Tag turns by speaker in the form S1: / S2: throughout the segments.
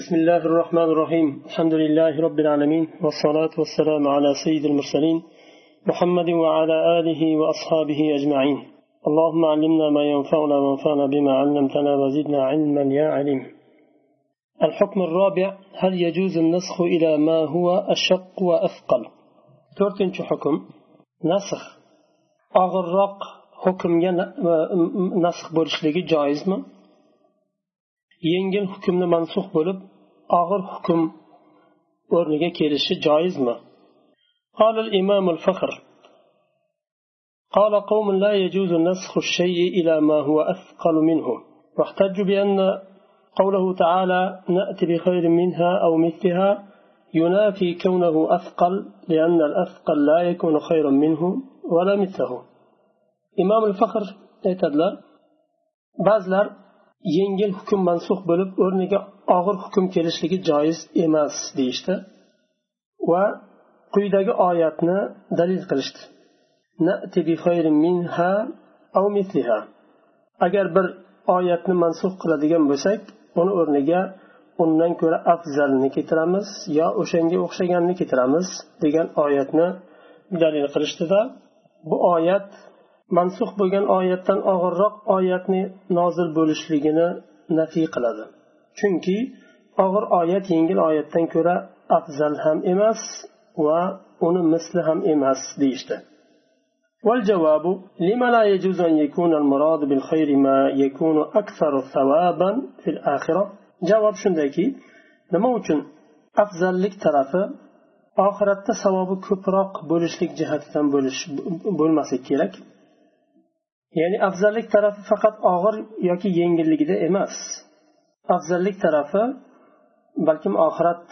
S1: بسم الله الرحمن الرحيم الحمد لله رب العالمين والصلاة والسلام على سيد المرسلين محمد وعلى آله وأصحابه أجمعين اللهم علمنا ما ينفعنا وانفعنا بما علمتنا وزدنا علما يا عليم الحكم الرابع هل يجوز النسخ إلى ما هو أشق وأثقل تورتنش حكم نسخ أغرق حكم نسخ بولشلigi joizmi? Yengil hukmni mansux bo'lib og'ir hukm o'rniga kelishi joizmi قال الإمام الفخر قال قوم لا يجوز نسخ الشيء إلى ما هو أثقل منه واحتجوا بأن قوله تعالى نأتي بخير منها أو مثلها ينافي كونه أثقل لأن الأثقل لا يكون خيرا منه ولا مثله إمام الفخر aytadilar ba'zilar yengil hukm mansux bo'lib o'rniga og'ir hukm kelishligi joiz emas deyishdi. Va quyidagi oyatni dalil qilishdi. Agar bir oyatni mansux qiladigan bo'lsak uni o'rniga undan ko'ra afzalni keltiramiz yo o'shanga o'xshaganini keltiramiz degan oyatni dalil qilishdida. Bu oyat mansux bo'lgan oyatdan og'irroq oyatni nozil bo'lishligini nafiy qiladi chunki og'ir oyat yengil oyatdan ko'ra afzal ham emas va uni misli ham emas deyishdi والجواب لما لا يجوز أن يكون المراد بالخير ما يكون أكثر ثوابا في الآخرة جواب شندكي nima uchun afzallik tarafi oxiratda savobi ko'proq bo'lishlik jihatidan bo'lish bo'lmasa kerak Ya'ni afzallik tarafi faqat og'ir yoki yengilligida emas. Afzallik tarafi balkim oxirat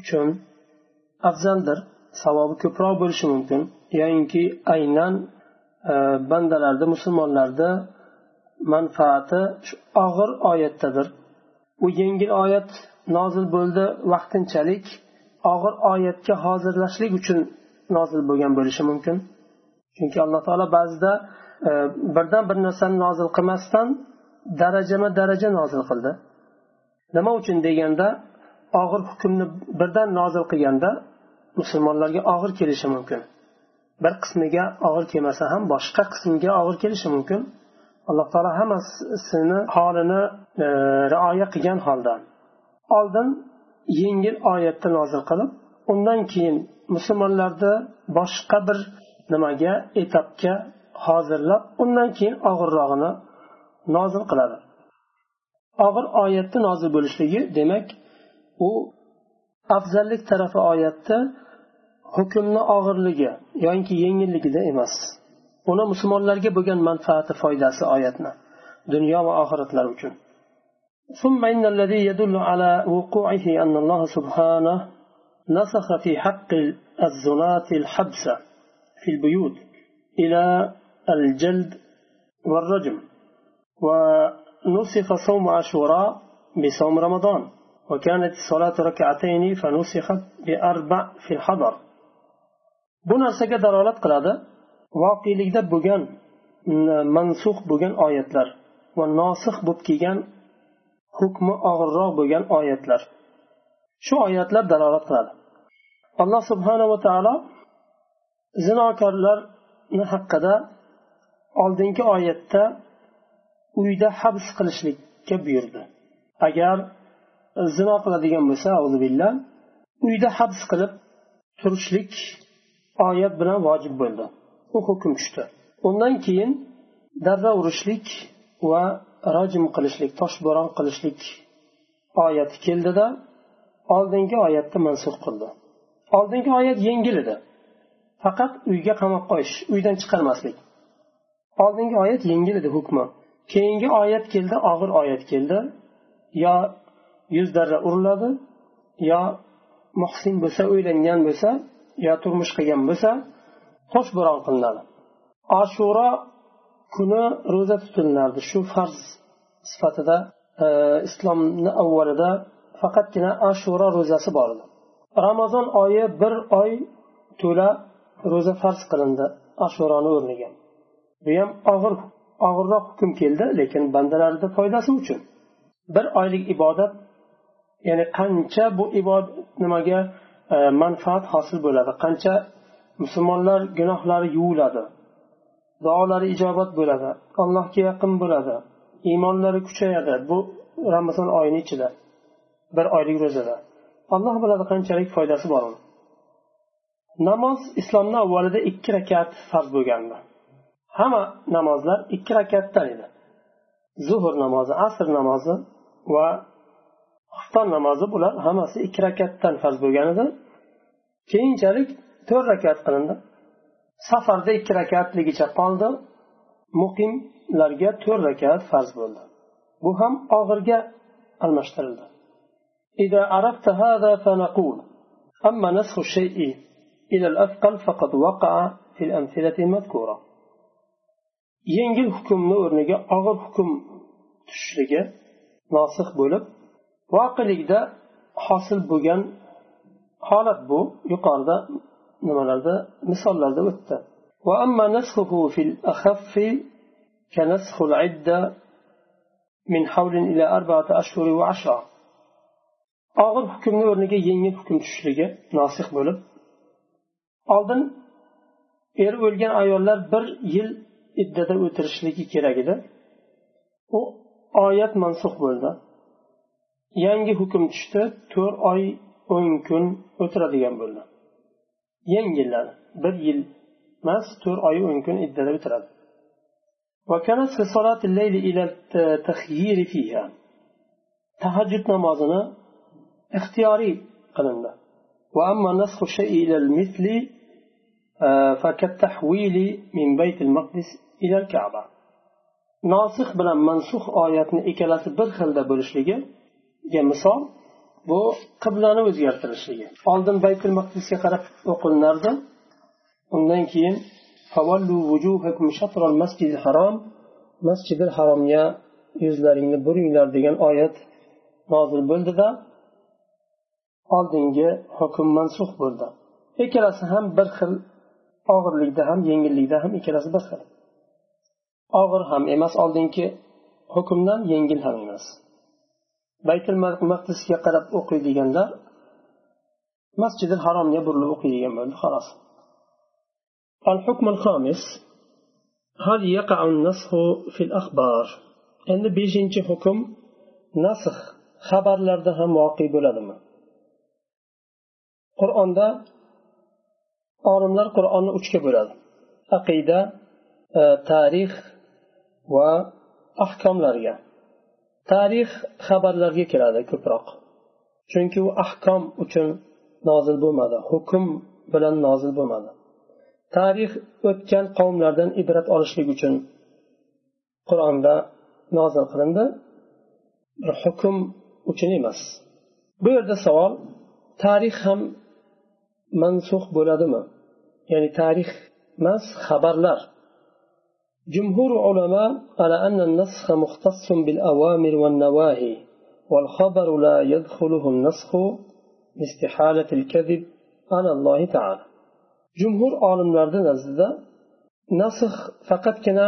S1: uchun afzaldir. Savobi ko'proq bo'lishi mumkin. Yoyinki aynan e, bandalarda musulmonlarda manfaati shu og'ir oyatdadir. U yengil oyat nozil bo'ldi vaqtinchalik. Og'ir oyatga hozirlashlik uchun nozil bo'lgan bo'lishi mumkin. Chunki alloh taolo ba'zida birdan bir narsani nozil qilmasdan darajama daraja nozil qildi. Nima uchun deganda og'ir hukmni birdan nozil qilganda musulmonlarga og'ir kelishi mumkin. Bir qismiga og'ir kelmasa ham boshqa qismiga og'ir kelishi mumkin. Alloh taolo hammasini holini e, rioya qilgan holda. Oldin yengil oyatni nozil qilib undan keyin musulmonlarni boshqa bir nimaga etapga hozirlab undan keyin og'irrog'ini nozil qiladi og'ir oyatni nozil bo'lishligi demak u afzallik tarafi oyatda hukmni og'irligi yoki yengilligida emas uni musulmonlarga bo'lgan manfaati foydasi oyatni dunyo va oxiratlar uchun ثم إن الذي يدل على وقوعه أن الله سبحانه نسخ في حق الزناة الحبس في البيوت إلى الجلد والرجم ونسخ صوم عاشوراء بصوم رمضان وكانت الصلاة ركعتين فنسخت بأربع في الحضر bu narsaga dalolat qiladi voqelikda bo'lgan mansux bo'lgan oyatlar va nosih bo'lib kelgan hukmi og'irroq bo'lgan oyatlar shu oyatlar dalolat qiladi alloh subhanava taolo zinokorlarni haqida oldingi oyatda uyda habs qilishlikka buyurdi. Agar zino qiladigan bo'lsa billah uyda habs qilib turishlik oyat bilan vojib bo'ldi. U hukm tushdi. Undan keyin darra urishlik va rojim qilishlik toshbo'ron qilishlik oyati keldida oldingi oyatni mansux qildi. Oldingi oyat yengil edi. Faqat uyga qamab qo'yish uydan chiqarmaslik. Oldingi oyat yengil edi hukmi. Keyingi oyat keldi og'ir oyat keldi. Yo yuz darra uriladi yo muhsin bo'lsa uylangan bo'lsa yo turmush qilgan bo'lsa toshbo'ron qilinadi. Ashuro kuni ro'za tutilinardi shu farz sifatida e, islomni avvalida faqatgina ashuro ro'zasi bor edi. Ramazon oyi bir oy to'la ro'za farz qilindi ashuroni o'rniga. Bu ham og'ir og'irroq hukm keldi lekin bandalarni foydasi uchun. Bir oylik ibodat ya'ni qancha bu ibodat nimaga e, manfaat hosil bo'ladi qancha musulmonlar gunohlari yuviladi duolari ijobat bo'ladi allohga yaqin bo'ladi iymonlari kuchayadi bu ramazon oyini ichida bir oylik ro'zada. Alloh biladi qanchalik foydasi bor uni. Namoz islomni avvalida ikki rakat farz bo'lgandi. hamma namozlar ikki rakatdan edi zuhur namozi asr namozi va xufton namozi bular hammasi ikki rakatdan farz bo'lgan edi keyinchalik to'rt rakat qilindi safarda ikki rakatligicha qoldi muqimlarga to'rt rakat farz bo'ldi bu ham og'irga almashtirildi إذا عرفت هذا فنقول أما نسخ الشيء إلى الأثقل فقد وقع في الأمثلة المذكورة yengil hukmni o'rniga og'ir hukm tushishligi nosih bo'lib voqilikda hosil bo'lgan holat bu yuqorida nimalarda misollarda o'tdi وأما نسخه في الأخف كنسخ العدة من حول إلى أربعة أشهر وعشرة og'ir hukmni o'rniga yengil hukm tushishligi nosih bo'lib oldin eri o'lgan ayollar bir yil iddada o'tirishligi kerak edi u oyat mansux bo'ldi yangi hukm tushdi to'rt oy o'n kun o'tiradigan bo'ldi yengilladi bir yil emas to'rt oy o'n kun iddada o'tiradi وكانت في صلاة الليل إلى التخيير فيها تهجد نمازنا اختياري قلنا وأما نسخ الشيء إلى المثل فكالتحويل من بيت المقدس ilal kaba nosih bilan mansuh oyatni ikkalasi bir xilda bo'lishligiga misol bu qiblani o'zgartirishligi. Oldin baytul maqdisga qarab o'qilinardi. Undan keyin harom masjidil haromga yuzlaringni buringlar degan oyat nozil bo'ldida oldingi hukm mansuh bo'ldi. Ikkalasi ham bir xil og'irlikda ham yengillikda ham ikkalasi bir xil. og'ir ham emas oldingi hukmdan yengil ham emas baytul maqdisga qarab o'qiydiganlar masjidil haromga burilib o'qiydigan bo'ldi xolos الحكم الخامس هل يقع النسخ في الأخبار endi beshinchi hukm nasx xabarlarda ham voqe bo'ladimi qur'onda olimlar qur'onni uchga bo'ladi aqida tarix va ahkomlarga. Tarix xabarlarga kiradi ko'proq. Chunki u ahkom uchun nozil bo'lmadi hukm bilan nozil bo'lmadi. Tarix o'tgan qavmlardan ibrat olishlik uchun qur'onda nozil qilindi. Bir hukm uchun emas. Bu yerda savol tarix ham mansux bo'ladimi? Ya'ni tarix emas xabarlar جمهور علماء على أن النسخ مختص بالأوامر والنواهي والخبر لا يدخله النسخ لاستحالة الكذب على الله تعالى جمهور عالم nazdida nasx faqatgina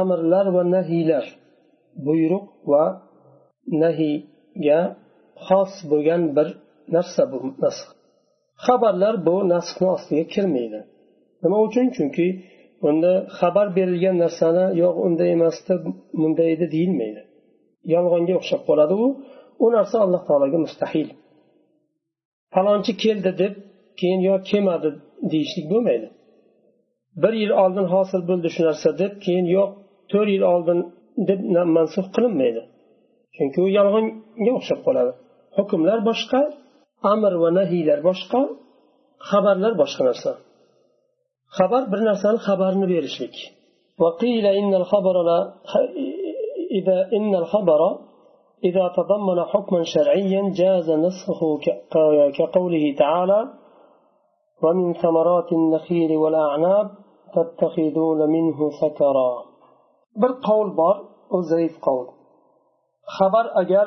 S1: amrlar va nahiylar buyruq va nahiyga xos bo'lgan bir narsa bu nasx xabarlar bu nasxni ostiga kirmaydi nima uchun chunki unda xabar berilgan narsani yo'q unday emasdi bunday edi deyilmaydi. Yolg'onga o'xshab qoladi u. U narsa alloh taologa mustahil. Falonchi keldi deb keyin yo kelmadi deyishlik bo'lmaydi. Bir yil oldin hosil bo'ldi shu narsa deb keyin yo'q to'rt yil oldin deb mansuf qilinmaydi. Chunki u yolg'onga o'xshab qoladi. Hukmlar boshqa amr va nahiylar boshqa xabarlar boshqa narsa. xabar bir narsani xabarini berishlik وقيل إن الخبر لا إذا إن الخبر إذا تضمن حكما شرعيا جاز نسخه كقوله تعالى ومن ثمرات النخيل والأعناب تتخذون منه سكرا bir qavl bor u zaif qavl xabar agar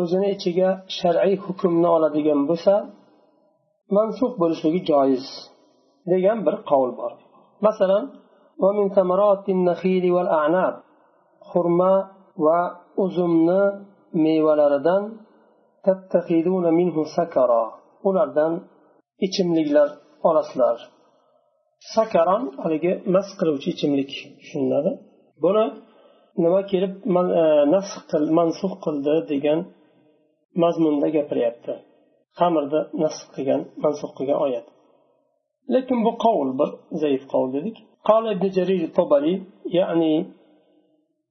S1: o'zini ichiga shar'iy hukmni oladigan bo'lsa mansux bo'lishligi joiz degan bir qavl bor. Masalan xurma va uzumni mevalaridan minhu sakara. Ulardan ichimliklar olasizlar. Sakaron haligi mas qiluvchi ichimlik tushuniladi. Buni nima kelib e, nasx qil mansuf qildi degan mazmunda gapiryapti. Xamirni nasx qilgan mansuf qilgan oyat. Lekin bu qovul bir zaif qovul dedik قال ابن جرير الطبري يعني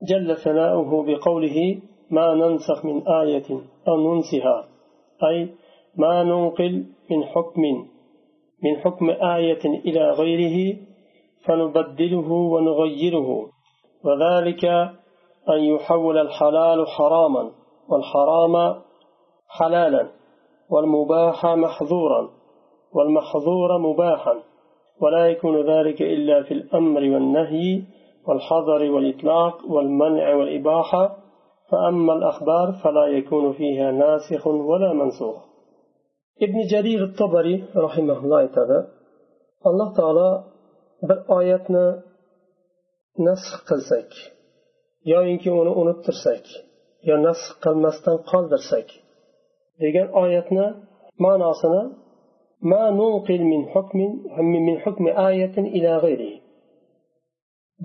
S1: جل ثناؤه بقوله ما ننسخ من آية أو ننسها. أي ما ننقل من حكم من حكم آية إلى غيره فنبدله ونغيره. وذلك أن يحول الحلال حراما والحرام حلالا والمباح محظورا. والمحظور مباحا ولا يكون ذلك إلا في الأمر والنهي والحظر والإطلاق والمنع والإباحة. فأما الأخبار فلا يكون فيها ناسخ ولا منسوخ. ابن جرير الطبري رحمه الله تعالى الله تعالى بالآياتنا نسخ قلسك yoyinki uni unuttirsak yo nasx qilmasdan qoldirsak degan oyatni ma'nosini ما ننقل من حكم من حكم آية إلى غيره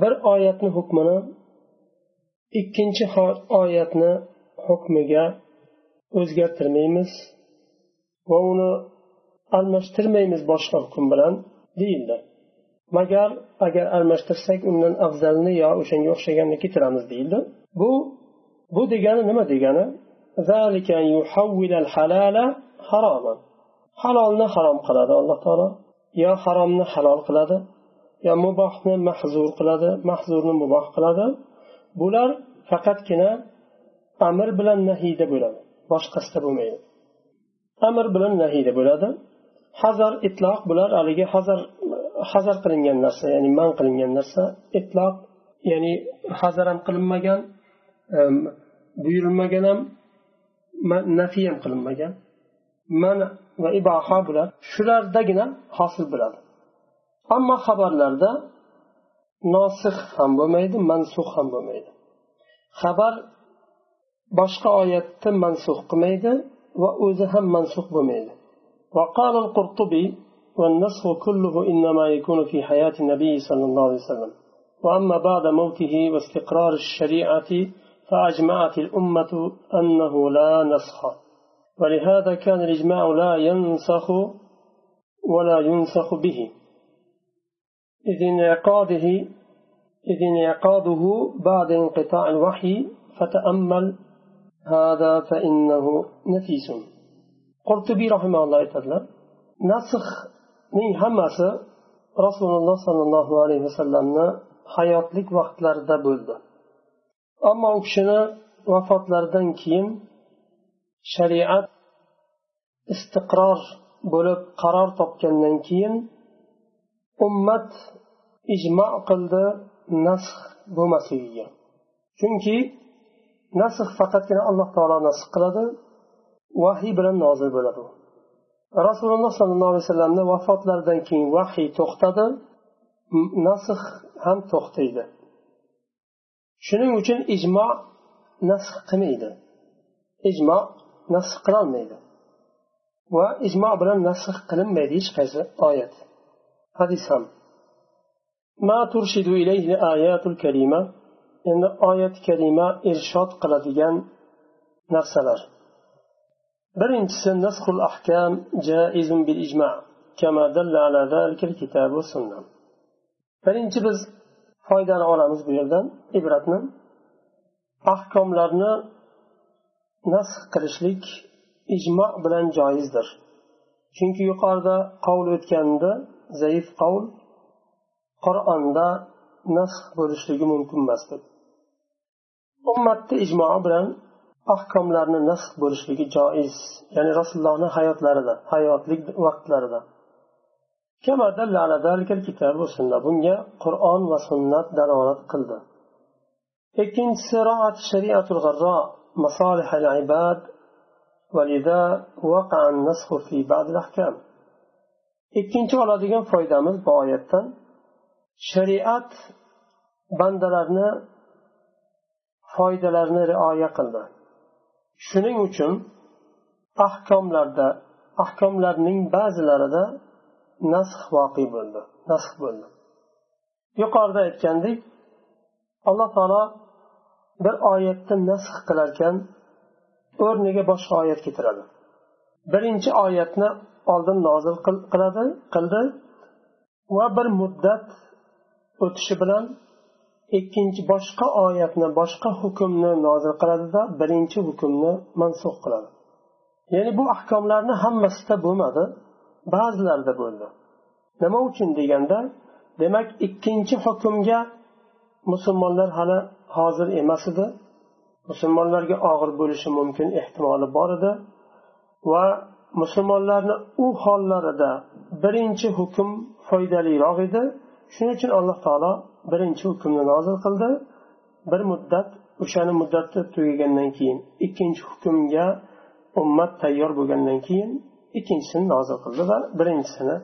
S1: bir oyatni hukmini ikkinchi oyatni hukmiga o'zgartirmaymiz va uni almashtirmaymiz boshqa hukm bilan deyildi magar agar almashtirsak undan afzalni yo o'shanga o'xshaganni keltiramiz deyildi bu bu degani nima degani Halolni harom qiladi alloh taolo. Yo haromni halol qiladi yo mubohni mahzur qiladi mahzurni muboh qiladi. Bular faqatgina amr bilan nahiyda bo'ladi boshqasida bo'lmaydi. Amr bilan nahiyda bo'ladi. Hazar itloq bular haligi hazar hazar qilingan narsa ya'ni man qilingan narsa. Itloq ya'ni hazar ham qilinmagan buyurilmagan ham nafiy ham qilinmagan. Man va iboha bular shulardagina hosil bo'ladi ammo xabarlarda nosih ham bo'lmaydi mansux ham bo'lmaydi xabar boshqa oyatni mansux qilmaydi va o'zi ham mansux bo'lmaydi وقال القرطبي والنسخ كله إنما يكون في حياة النبي صلى الله عليه وسلم وأما بعد موته واستقرار الشريعة فأجمعت الأمة أنه لا نسخ ولهذا كان الإجماع لا ينسخ ولا ينسخ به. إذ انعقاده إذ انعقاده بعد انقطاع الوحي فتأمل هذا فإنه نفيس. قلت قرطبي رحمه الله تعالى نسخ من همس رسول الله صلى الله عليه وسلم حياتلك وقت لرد بولد. أما وفات لردن كيم shariat istiqror bo'lib qaror topgandan keyin ummat ijmo qildi nasx bo'lmasligiga. Chunki nasx faqatgina alloh taolo nasx qiladi vahiy bilan nozil bo'ladi. Rasululloh sollallohu alayhi vasallamni vafotlaridan keyin vahiy to'xtadi nasx ham to'xtaydi. Shuning uchun ijmo nasx qilmaydi. Ijmo nasx qilolmaydi. Va ijmo bilan nasx qilinmaydi hech qaysi oyat. Hadis ham. Ma turshidu ilayhi ayatul kalima. Endi oyat kalima irshod qiladigan narsalar. Birinchisi nasxul ahkam jaizun bil ijma kama dalla ala zalika kitab va sunna. Birinchi biz foydani olamiz bu yerdan ibratni. Ahkomlarni nasx qilishlik ijmo bilan joizdir. Chunki yuqorida qovul o'tganda zaif qovul qur'onda nasx bo'lishligi mumkin emas deb ummatni ijmoi bilan ahkomlarni nasx bo'lishligi joiz ya'ni rasulullohni hayotlarida hayotlik vaqtlarida. Bunga qur'on va sunnat dalolat qildi. Ikkinchisi مصالح العباد ولذا وقع النسخ في بعض الأحكام ikkinchi oladigan foydamiz bu oyatdan shariat bandalarni foydalarini rioya qildi shuning uchun ahkomlarda ahkomlarning ba'zilarida nasx voqe bo'ldi nasx bo'ldi yuqorida aytgandek alloh taolo bir oyatni nasx qilarkan o'rniga boshqa oyat keltiradi. Birinchi oyatni oldin nozil qiladi qildi va bir muddat o'tishi bilan ikkinchi boshqa oyatni boshqa hukmni nozil qiladida birinchi hukmni mansux qiladi. Ya'ni bu ahkomlarni hammasida bo'lmadi ba'zilarida bo'ldi. Nima uchun deganda demak ikkinchi hukmga musulmonlar hali hozir emas edi. Musulmonlarga og'ir bo'lishi mumkin ehtimoli bor edi va musulmonlarni u hollarida birinchi hukm foydaliroq edi. Shuning uchun alloh taolo birinchi hukmni nozil qildi. Bir muddat o'shani muddati tugagandan keyin ikkinchi hukmga ummat tayyor bo'lgandan keyin ikkinchisini nozil qildi va birinchisini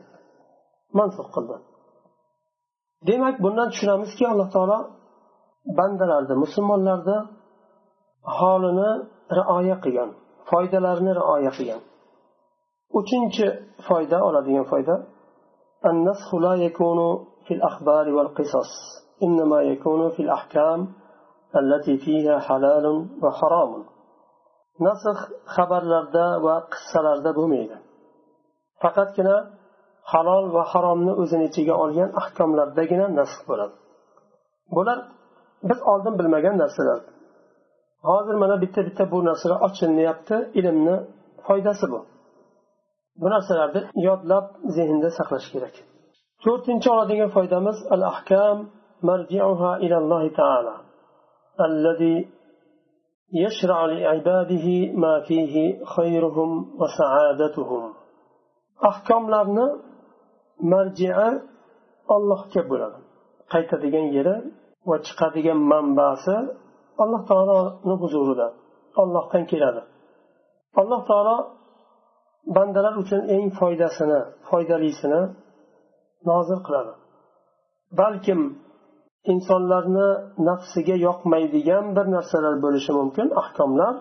S1: mansub qildi. Demak bundan tushunamizki alloh taolo bandalarni musulmonlarni holini rioya qilgan foydalarini rioya qilgan uchinchi foyda oladigan foyda النسخ لا يكون في الأخبار والقصص إنما يكون في الأحكام التي فيها حلال وحرام نسخ xabarlarda va qissalarda bo'lmaydi faqatgina halol va haromni o'zini ichiga olgan ahkomlardagina nasx bo'ladi bular biz oldin bilmagan narsalar hozir mana bitta bitta bu narsalar ochilinyapti ilmni foydasi bu bu narsalarni yodlab zehnda saqlash kerak to'rtinchi oladigan foydamiz al ahkam marji'uha ilalloh taala الذي يشرع لعباده ما فيه خيرهم وسعادتهم ahkomlarni marjia ollohga bo'ladi qaytadigan yeri va chiqadigan manbasi alloh taoloni huzurida ollohdan keladi. Alloh taolo bandalar uchun eng foydasini foydalisini nozil qiladi. Balkim insonlarni nafsiga yoqmaydigan bir narsalar bo'lishi mumkin ahkomlar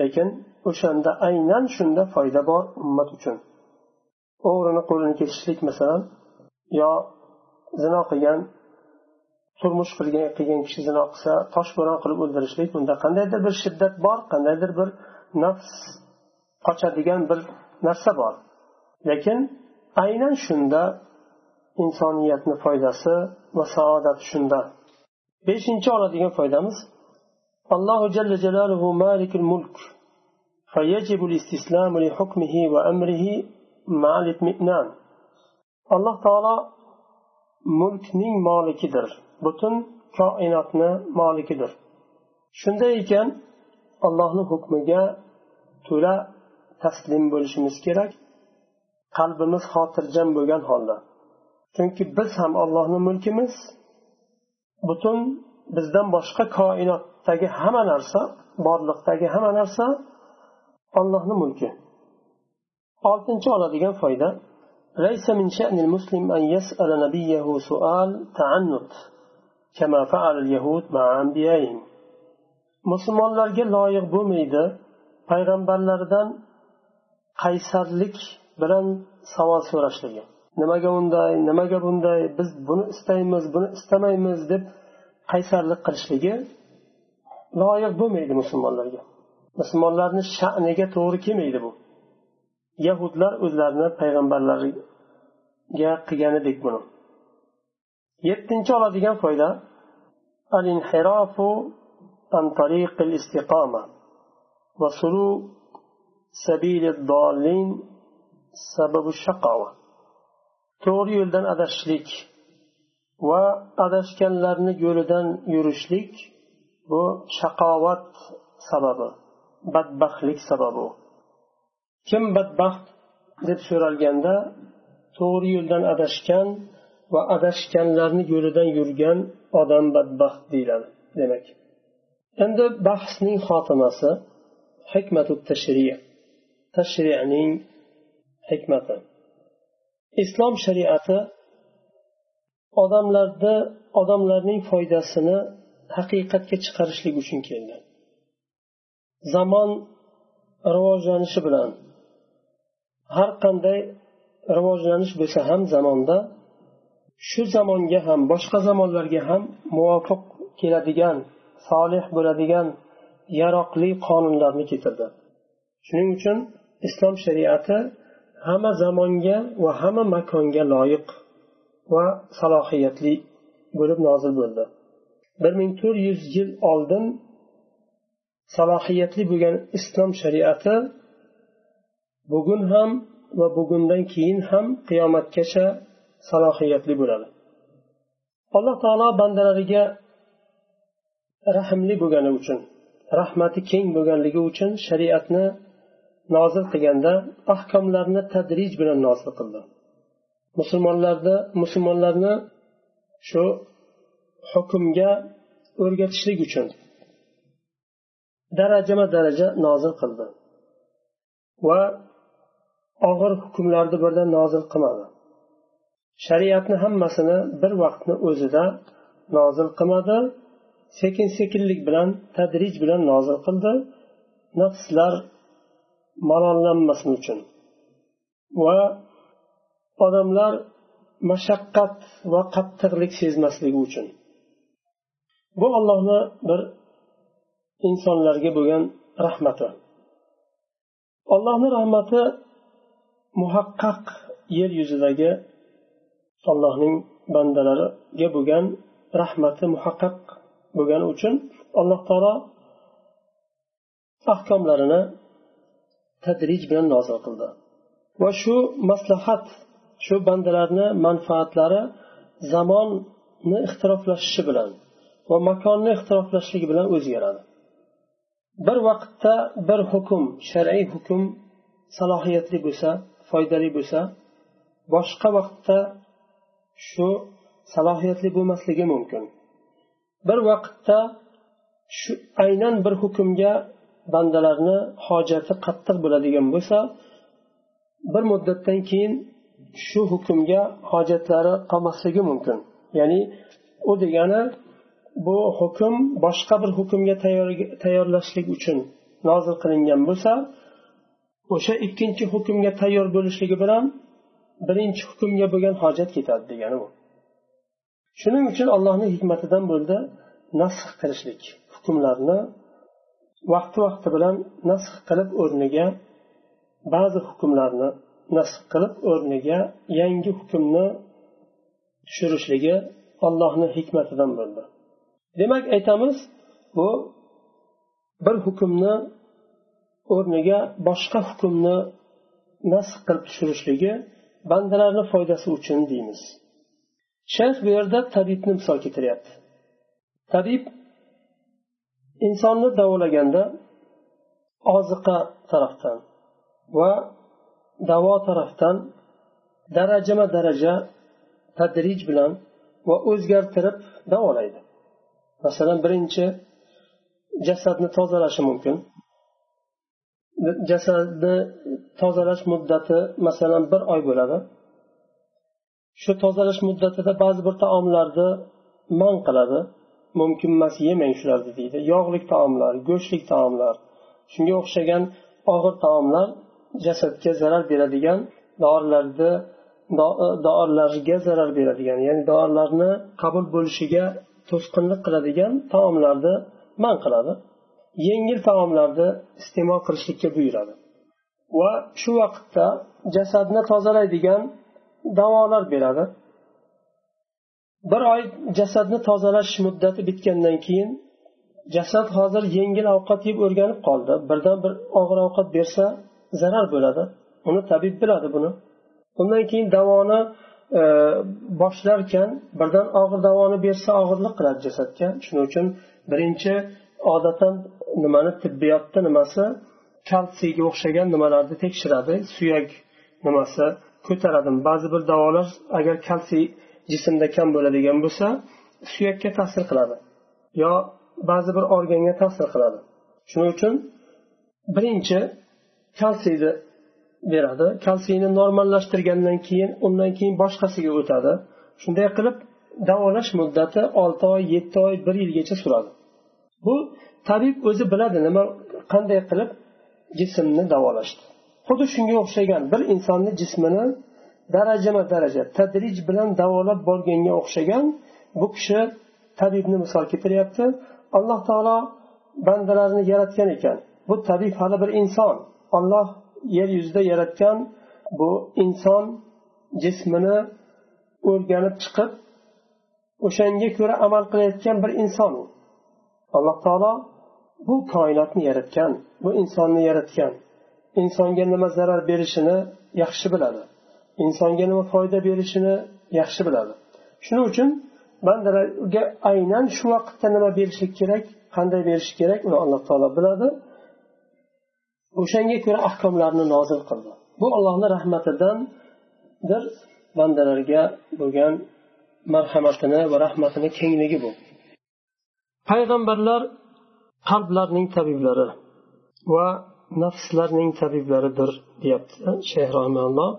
S1: lekin o'shanda aynan shunda foyda bor ummat uchun. O'g'rini qo'lini kesishlik masalan yo zino qilgan turmush qilgan qilgan kishi zino qilsa toshbo'ron qilib o'ldirishlik bunda qandaydir bir shiddat bor qandaydir bir nafs qochadigan bir narsa bor lekin aynan shunda insoniyatni foydasi va saodati shunda beshinchi oladigan foydamiz allohu jalla jalaluhu malikul mulk فيجب الاستسلام لحكمه وأمره مع الاطمئنان alloh taolo mulkning molikidir. Butun koinotni molikidir. Shunday ekan allohni hukmiga to'la taslim bo'lishimiz kerak. Qalbimiz xotirjam bo'lgan holda. Chunki biz ham allohni mulkimiz. Butun bizdan boshqa koinotdagi hamma narsa borliqdagi hamma narsa ollohni mulki. Oltinchi oladigan foyda ليس من شأن المسلم أن يسأل نبيه سؤال تعنت كما فعل اليهود مع أنبيائهم musulmonlarga loyiq bo'lmaydi payg'ambarlardan qaysarlik bilan savol so'rashligi nimaga unday nimaga bunday biz buni istaymiz buni istamaymiz deb qaysarlik qilishligi loyiq bo'lmaydi musulmonlarga musulmonlarni sha'niga to'g'ri kelmaydi bu Yahudlar o'zlarini payg'ambarlariga qilganidek buni. Yettinchi oladigan foyda al inhirofu an tariqil istiqoma va sulu sabili dollin sababu shaqova to'g'ri yo'ldan adashishlik va adashganlarni yo'lidan yurishlik bu shaqovat sababi badbaxtlik sababi. Kim badbaxt deb so'ralganda to'g'ri yo'ldan adashgan va adashganlarni yo'lidan yurgan odam badbaxt deyiladi demak. Endi bahsning xotimasi hikmatu tashriy tashrining hikmati. Islom shariati odamlarni odamlarning foydasini haqiqatga chiqarishlik uchun keldi zamon rivojlanishi bilan har qanday rivojlanish bo'lsa ham zamonda shu zamonga ham boshqa zamonlarga ham muvofiq keladigan solih bo'ladigan yaroqli qonunlarni keltirdi. Shuning uchun islom shariati hamma zamonga va hamma makonga loyiq va salohiyatli bo'lib nozil bo'ldi. bir ming to'rt yuz yil oldin salohiyatli bo'lgan islom shariati bugun ham va bugundan keyin ham qiyomatgacha salohiyatli bo'ladi. Alloh taolo bandalariga rahmli bo'lgani uchun rahmati keng bo'lganligi uchun shariatni nozil qilganda ahkomlarni tadrij bilan nozil qildi. Musulmonlarni musulmonlarni shu hukmga o'rgatishlik uchun darajama daraja nozil qildi. Va og'ir hukmlarni birdan nozil qilmadi. Shariatni hammasini bir vaqtni o'zida nozil qilmadi sekin sekinlik bilan tadrij bilan nozil qildi nafslar malollanmasin uchun. Va odamlar mashaqqat va qattiqlik sezmasligi uchun. Bu ollohni bir insonlarga bo'lgan rahmati. Allohni rahmati muhaqqaq yer yuzidagi allohning bandalariga bo'lgan rahmati muhaqqaq bo'lgani uchun alloh taolo ahkomlarini tadrij bilan nozil qildi. Va shu maslahat shu bandalarni manfaatlari zamonni ixtiroflashishi bilan va makonni ixtiroflashligi bilan o'zgaradi. Bir vaqtda bir hukm shar'iy hukm salohiyatli bo'lsa foydali bo'lsa boshqa vaqtda shu salohiyatli bo'lmasligi mumkin. Bir vaqtda shu aynan bir hukmga bandalarni hojati qattiq bo'ladigan bo'lsa bir muddatdan keyin shu hukmga hojatlari qolmasligi mumkin. Ya'ni u degani bu hukm boshqa bir hukmga tayyorlashlik uchun nozil qilingan bo'lsa o'sha ikkinchi hukmga tayyor bo'lishligi bilan birinchi hukmga bo'lgan hojat ketadi degani bu. Shuning uchun allohni hikmatidan bo'ldi nasx qilishlik hukmlarni vaqti vaqti bilan nasx qilib o'rniga ba'zi hukmlarni nasx qilib o'rniga yangi hukmni tushirishligi allohni hikmatidan bo'ldi. Demak aytamiz bu bir hukmni o'rniga boshqa hukmni nasx qilib tushirishligi bandalarni foydasi uchun deymiz. Shayx bu yerda tabibni misol keltiryapti. Tabib insonni davolaganda oziqa tarafdan va davo tarafdan darajama daraja tadrij bilan va o'zgartirib davolaydi. Masalan birinchi jasadni tozalashi mumkin. Jasadni tozalash muddati masalan bir oy bo'ladi. Shu tozalash muddatida ba'zi bir taomlarni man qiladi. Mumkin emas yemang shularni deydi. Yog'li taomlar go'shtlik taomlar shunga o'xshagan og'ir taomlar jasadga zarar beradigan dorilarni dorilarga zarar beradigan ya'ni dorilarni qabul bo'lishiga to'sqinlik qiladigan taomlarni man qiladi. Yengil taomlarni iste'mol qilishlikka buyuradi. Va shu vaqtda jasadni tozalaydigan davolar beradi. Bir oy jasadni tozalash muddati bitgandan keyin jasad hozir yengil ovqat yeb o'rganib qoldi. Birdan bir og'ir ovqat bersa zarar bo'ladi. Uni tabib biladi buni. Undan keyin davoni e, boshlarkan birdan og'ir davoni bersa og'irlik qiladi jasadga. Shuning uchun birinchi odatan nimani tibbiyotda nimasi kalsiyga o'xshagan nimalarni tekshiradi suyak nimasi ko'taradimi? Ba'zi bir davolar agar kalsiy jismda kam bo'ladigan bo'lsa suyakka ta'sir qiladi yo ba'zi bir organga ta'sir qiladi. Shuning uchun birinchi kalsiyni beradi. Kalsiyni normallashtirgandan keyin undan keyin boshqasiga o'tadi. Shunday qilib davolash muddati olti oy yetti oy bir yilgacha suradi. Bu tabib o'zi biladi nima qanday qilib jismni davolashdi xuddi shunga o'xshagan bir insonni jismini darajama daraja tadrij bilan davolab borganga o'xshagan bu kishi tabibni misol keltiryapti. Alloh taolo bandalarni yaratgan ekan. Bu tabib hali bir inson. Olloh yer yuzida yaratgan bu inson jismini o'rganib chiqib o'shanga ko'ra amal qilayotgan bir inson u. alloh taolo bu koinotni yaratgan bu insonni yaratgan. Insonga nima zarar berishini yaxshi biladi. Insonga nima foyda berishini yaxshi biladi. Shuning uchun bandalarga aynan shu vaqtda nima berishlik kerak qanday berish kerak uni alloh taolo biladi. O'shanga ko'ra ahkomlarni nozil qildi. Bu allohni rahmatidandir bandalarga bo'lgan marhamatini va rahmatini kengligi bu. Payg'ambarlar qalblarning tabiblari va nafslarning tabiblaridir deyapti eh, shayx rahimalloh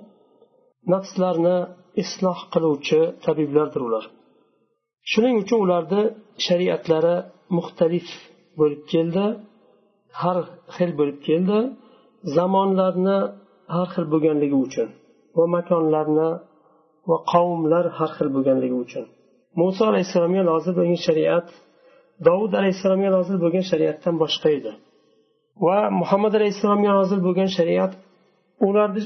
S1: nafslarni isloh qiluvchi tabiblardir ular. Shuning uchun ularni shariatlari muxtalif bo'lib keldi har xil bo'lib keldi. Zamonlarni har xil bo'lganligi uchun va makonlarni va qavmlar har xil bo'lganligi uchun. Muso alayhissalomga lozim bo'lgan shariat dovud alayhissalomga nozil bo'lgan shariatdan boshqa edi. Va muhammad alayhissalomga nozil bo'lgan shariat ularni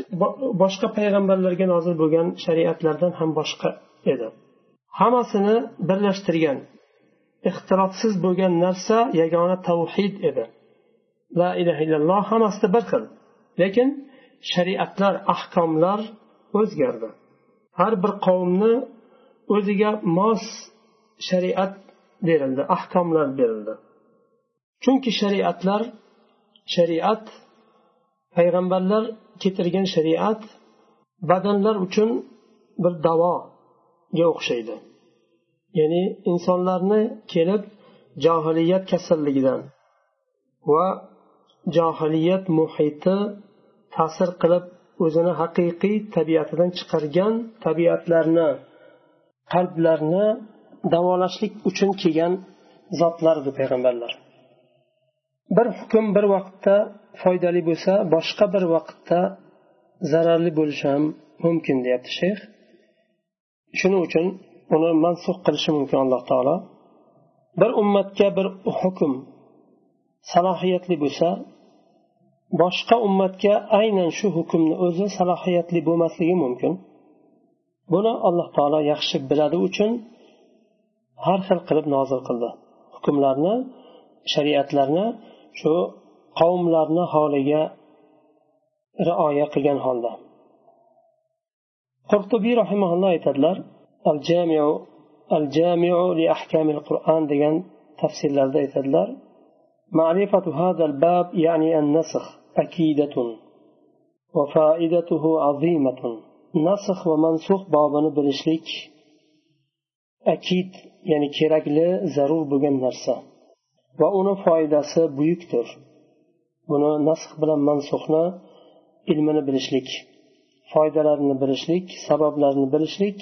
S1: boshqa payg'ambarlarga nozil bo'lgan shariatlardan ham boshqa edi. Hammasini birlashtirgan ixtilofsiz bo'lgan narsa yagona tavhid edi. La ilaha illalloh hammasida bir xil lekin shariatlar ahkomlar o'zgardi. Har bir qavmni o'ziga mos shariat berildi ahkomlar berildi. Chunki shariatlar shariat payg'ambarlar keltirgan shariat badanlar uchun bir davoga o'xshaydi. Ya'ni insonlarni kelib johiliyat kasalligidan va johiliyat muhiti ta'sir qilib o'zini haqiqiy tabiatidan chiqargan tabiatlarni qalblarni davolashlik uchun kelgan zotlardir payg'ambarlar. Bir hukm bir vaqtda foydali bo'lsa boshqa bir vaqtda zararli bo'lishi ham mumkin deyapti shayx. Shuning uchun uni mansux qilishi mumkin alloh taolo. Bir ummatga bir hukm salohiyatli bo'lsa boshqa ummatga aynan shu hukmni o'zi salohiyatli bo'lmasligi mumkin. Buni alloh taolo yaxshi biladi uchun har xil qilib nozil qildi hukmlarni shariatlarni shu qavmlarni holiga rioya qilgan holda qurtubiy rahimaulloh aytadilar al jamiu al jamiu li ahkamil qur'on degan tafsirlarda aytadilar معرفة هذا الباب يعني النسخ أكيدة وفائدته عظيمة نسخ ومنسوخ بابنا بلشليك akid ya'ni kerakli zarur bo'lgan narsa. Va uni foydasi buyukdir. Buni nasx bilan mansuhni ilmini bilishlik foydalarini bilishlik sabablarini bilishlik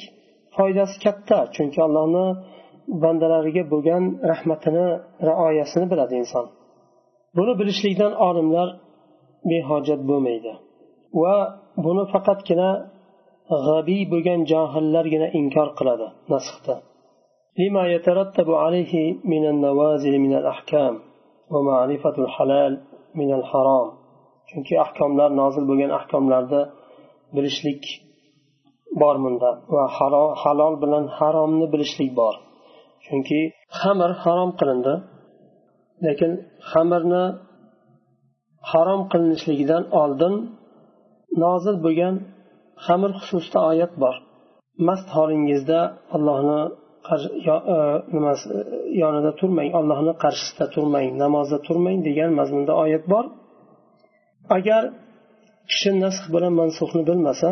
S1: foydasi katta. Chunki allohni bandalariga bo'lgan rahmatini rioyasini biladi inson. Buni bilishlikdan olimlar behojat bo'lmaydi. Va buni faqatgina g'abiy bo'lgan johillargina inkor qiladi nasxda لما يترتب عليه من النوازل من الأحكام ومعرفة الحلال من الحرام chunki ahkomlar nozil bo'lgan ahkomlarda bilishlik bor bunda va halol bilan haromni bilishlik bor chunki xamir harom qilindi lekin xamirni harom qilinishligidan oldin nozil bo'lgan xamir xususida oyat bor. Mast holingizda allohni e, nimasi e, yonida turmang allohni qarshisida turmang namozda turmang degan mazmunda oyat bor. Agar kishi nasx bilan mansuxni bilmasa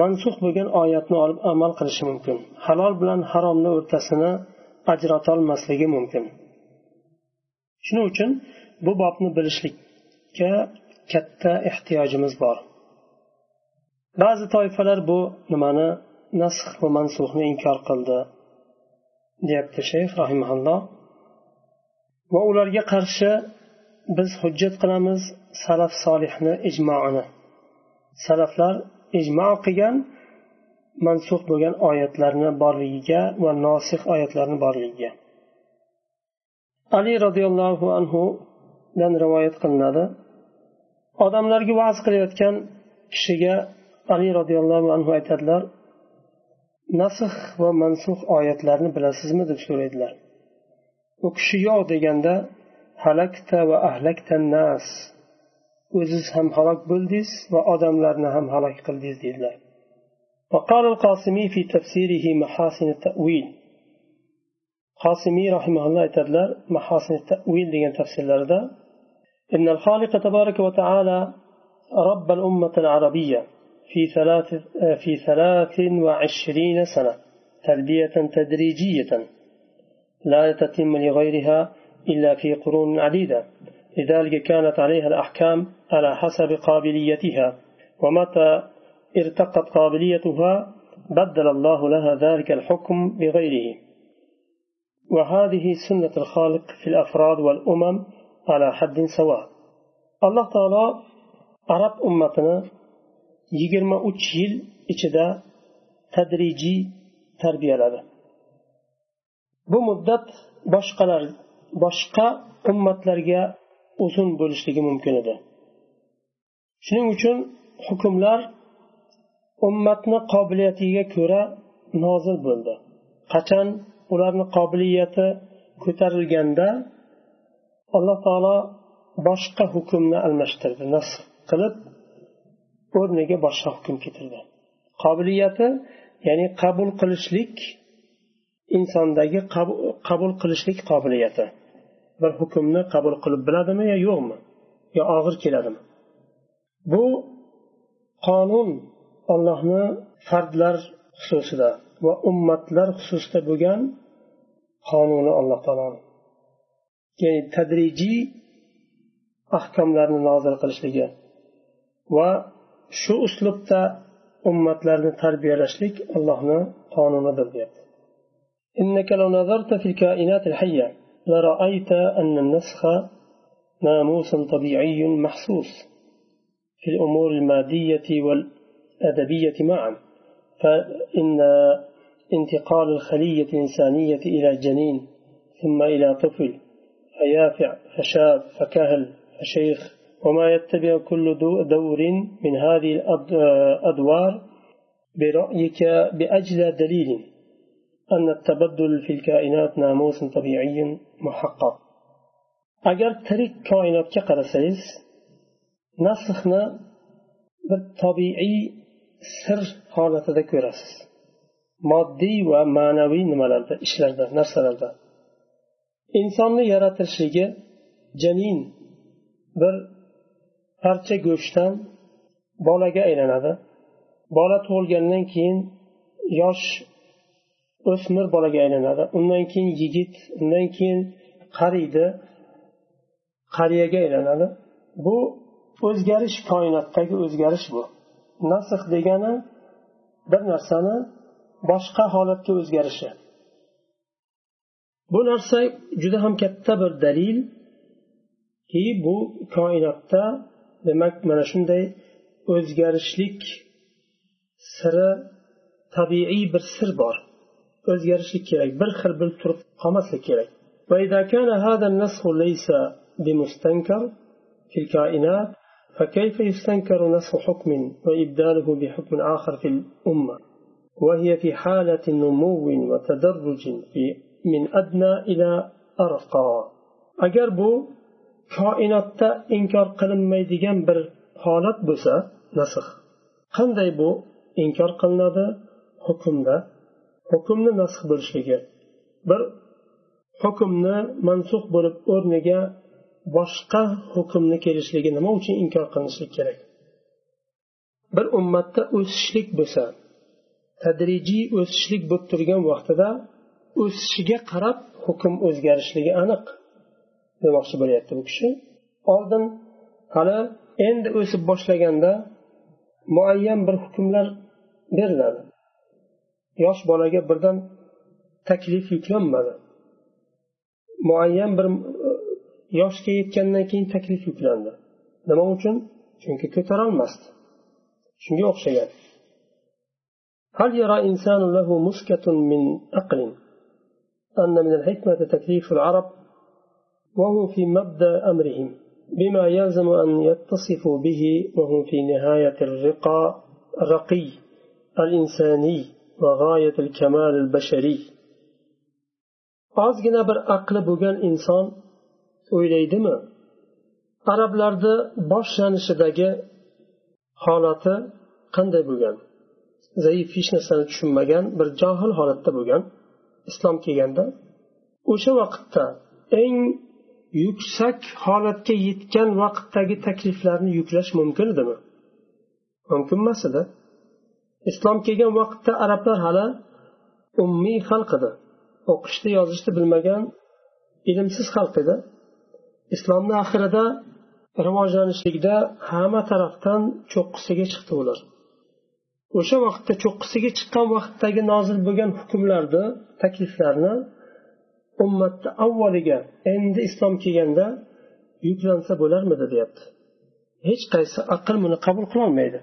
S1: mansux bo'lgan oyatni olib amal qilishi mumkin. Halol bilan haromni o'rtasini ajratolmasligi mumkin. Shuning uchun bu bobni bilishlikka katta ehtiyojimiz bor. Ba'zi toifalar bu nimani nasx va mansuxni inkor qildi deyapti shayx rahimaulloh va ularga qarshi biz hujjat qilamiz salaf solihni ijmoini. Salaflar ijmo qilgan mansux bo'lgan oyatlarni borligiga va nosih oyatlarni borligiga. Ali roziyallohu anhudan rivoyat qilinadi. Odamlarga va'z qilayotgan kishiga ali roziyallohu anhu aytadilar nasx va mansux oyatlarni bilasizmi deb so'raydilar u kishi yo'q deganda halakta va ahlakta nas o'ziz ham halok bo'ldingiz va odamlarni ham halok qildingiz deydilar وقال القاسمي في تفسيره محاسن التأويل قاسمي رحمه الله تعالى محاسن التأويل لين تفسير لرده إن الخالق تبارك وتعالى رب الأمة العربية في ثلاث في ثلاث وعشرين سنة تربية تدريجية لا تتم لغيرها إلا في قرون عديدة. لذلك كانت عليها الأحكام على حسب قابليتها ومتى ارتقت قابليتها بدل الله لها ذلك الحكم بغيره. وهذه سنة الخالق في الأفراد والأمم على حد سواء. الله تعالى عرب أمتنا yigirma uch yil ichida tadrijiy tarbiyaladi. Bu muddat boshqalar boshqa ummatlarga uzun bo'lishligi mumkin edi. Shuning uchun hukmlar ummatni qobiliyatiga ko'ra nozil bo'ldi. Qachon ularni qobiliyati ko'tarilganda alloh taolo boshqa hukmni almashtirdi. Nasx qilib o'rniga boshqa hukm keltirdi qobiliyati ya'ni qabul qilishlik insondagi qabul qilishlik qobiliyati. Bir hukmni qabul qilib biladimi yo yo'qmi? Yo og'ir keladimi? Bu qonun ollohni fardlar xususida va ummatlar xususida bo'lgan qonuni alloh taoloni ya'ni tadrijiy ahkomlarni nozil qilishligi va shu uslubda ummatlarni tarbiyalashlik allohni qonunidir deyapti. إنك لو نظرت في الكائنات الحية لرأيت أن النسخ ناموس طبيعي محسوس في الأمور المادية والأدبية معا فإن انتقال الخلية الإنسانية إلى جنين ثم إلى طفل فيافع فشاب فكهل فشيخ وما يتبع كل دور من هذه الأدوار برأيك بأجل دليل أن التبدل في الكائنات ناموس طبيعي محقق agar tirik koinotga qarasangiz nasxni bir tabiiy sir holatida ko'rasiz moddiy va ma'naviy nimalarda ishlarda narsalarda insonni yaratilishligi janin bir parcha go'shtdan bolaga aylanadi. Bola tug'ilgandan keyin yosh o'smir bolaga aylanadi. Undan keyin yigit undan keyin qariydi qariyaga aylanadi. Bu o'zgarish koinotdagi o'zgarish bu. Nasx degani bir narsani boshqa holatga o'zgarishi. Bu narsa juda ham katta bir dalilki bu koinotda demak mana shunday o'zgarishlik siri tabiiy bir sir bor. O'zgarishlik kerak bir xil bo'lib turib qolmaslik kerak. وإذا كان هذا النسخ ليس بمستنكر في الكائنات فكيف يستنكر نسخ حكم وإبداله بحكم آخر في الأمة وهي في حالة نمو وتدرج في من أدنى إلى أرقى أجر بو koinotda inkor qilinmaydigan bir holat bo'lsa nasx qanday bu inkor qilinadi? Hukmda. Hukmni nasx bo'lishligi. Bir hukmni mansux bo'lib o'rniga boshqa hukmni kelishligi nima uchun inkor qilinishlik kerak? Bir ummatda o'sishlik bo'lsa tadrijiy o'sishlik bo'lib turgan vaqtida o'sishiga qarab hukm o'zgarishligi aniq. demoqchi bo'lyapti bu kishi oldin hali endi o'sib boshlaganda muayyan bir hukmlar beriladi yosh bolaga birdan taklif yuklanmadi muayyan bir yoshga yetgandan keyin taklif yuklandi nima uchun chunki ko'tarolmasdi shunga o'xshagan هل يرى إنسان له مسكة من عقل أن من الحكمة تكليف العرب وهم في مبدأ أمرهم بما يلزم أن يتصفوا به وهم في نهاية الرقى الرقي الإنساني وغاية الكمال البشري ozgina bir aqli bo'lgan inson o'ylaydimi arablarni boshlanishidagi holati qanday bo'lgan zaif hech narsani tushunmagan bir johil holatda bo'lgan islom kelganda o'sha vaqtda eng yuksak holatga yetgan vaqtdagi takliflarni yuklash mumkin edimi? Mumkin emas edi. Islom kelgan vaqtda arablar hali ummiy xalq edi. O'qishni yozishni bilmagan ilmsiz xalq edi. Islomni oxirida rivojlanishlikda hamma tarafdan cho'qqisiga chiqdi ular. O'sha vaqtda cho'qqisiga chiqqan vaqtdagi nozil bo'lgan hukmlarni takliflarni ummatni avvaliga endi islom kelganda yuklansa bo'larmidi deyapti. Hech qaysi aql buni qabul qilolmaydi.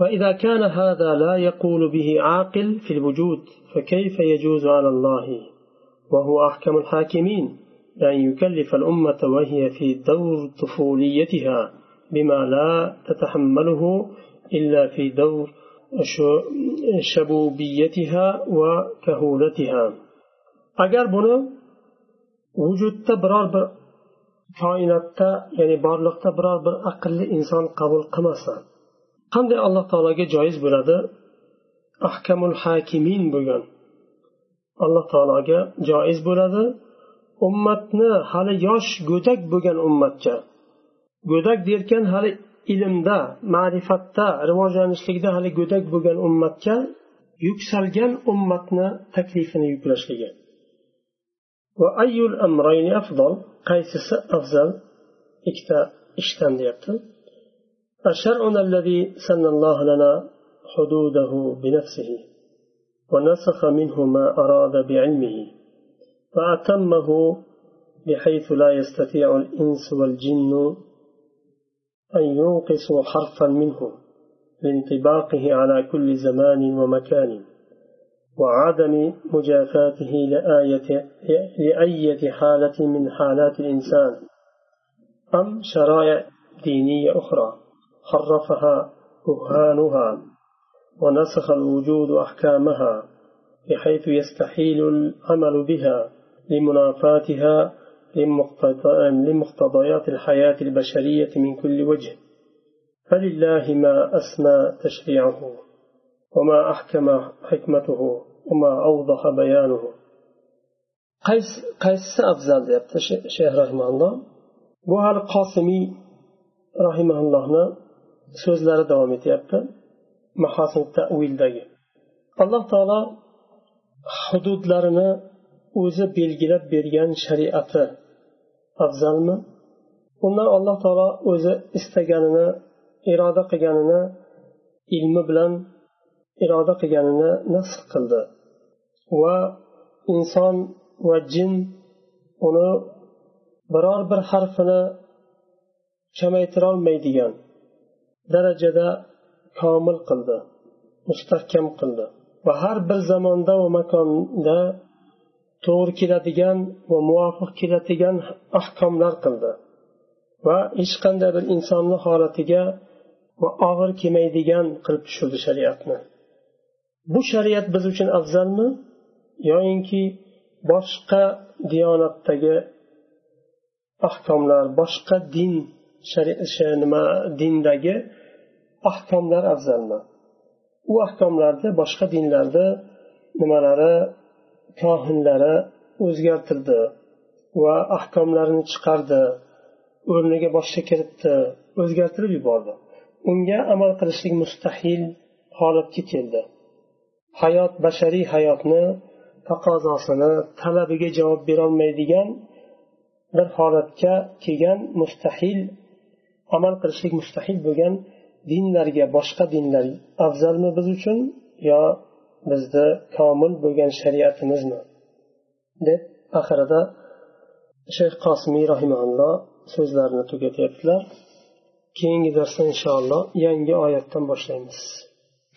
S1: وإذا كان هذا لا يقول به عاقل في الوجود فكيف يجوز على الله وهو أحكم الحاكمين أن يكلف الأمة وهي في دور طفوليتها بما لا تتحمله إلا في دور شبوبيتها وكهولتها agar buni vujudda biror bir koinotda ya'ni borliqda biror bir aqlli inson qabul qilmasa qanday alloh taologa joiz bo'ladi? Ahkamul hakimin bo'lgan alloh taologa joiz bo'ladi. Ummatni hali yosh go'dak bo'lgan ummatga go'dak derkan hali ilmda ma'rifatda rivojlanishlikda hali go'dak bo'lgan ummatga yuksalgan ummatni taklifini yuklashligi وأي الأمرين أفضل؟ قيس أفضل. إكتا إشتان ديبتن. الشرع الذي سن الله لنا حدوده بنفسه ونسخ منه ما أراد بعلمه فأتمه بحيث لا يستطيع الإنس والجن أن ينقصوا حرفا منه لانطباقه على كل زمان ومكان. وعدم مجافاته لآية لأية حالة من حالات الإنسان. أم شرائع دينية أخرى حرفها كهانها ونسخ الوجود أحكامها بحيث يستحيل العمل بها لمنافاتها لمقتضيات الحياة البشرية من كل وجه. فلله ما أسمى تشريعه وما أحكم حكمته. qaysi qaysisi afzal deyapti shayx rahimalloh bu hali qosimiy rahimallohni so'zlari davom etyapti mahosin tavildagi alloh taolo hududlarini o'zi belgilab bergan shariati afzalmi? Undan alloh taolo o'zi istaganini iroda qilganini ilmi bilan iroda qilganini nasx qildi. Va inson va jin uni biror bir harfini kamaytirolmaydigan darajada komil qildi mustahkam qildi. Va har bir zamonda va makonda to'g'ri keladigan va muvofiq keladigan ahkomlar qildi. Va hech qanday bir insonni holatiga va og'ir kelmaydigan qilib tushirdi shariatni. Bu shariat biz uchun afzalmi? Yoyinki boshqa diyonatdagi ahkomlar boshqa din nima dindagi ahkomlar afzalmi? U ahkomlarni boshqa dinlarda nimalari kohinlari o'zgartirdi va ahkomlarini chiqardi o'rniga boshqa kiritdi o'zgartirib yubordi. Unga amal qilishlik mustahil holatga keldi. Hayot bashariy hayotni taqozosini talabiga javob berolmaydigan bir holatga kelgan mustahil amal qilishlik mustahil bo'lgan dinlarga boshqa dinlar afzalmi biz uchun yo bizni komil bo'lgan shariatimizmi? deb oxirida shayx qosimiy rahimalloh so'zlarini tugatyaptilar. Keyingi darsda inshaalloh yangi oyatdan boshlaymiz.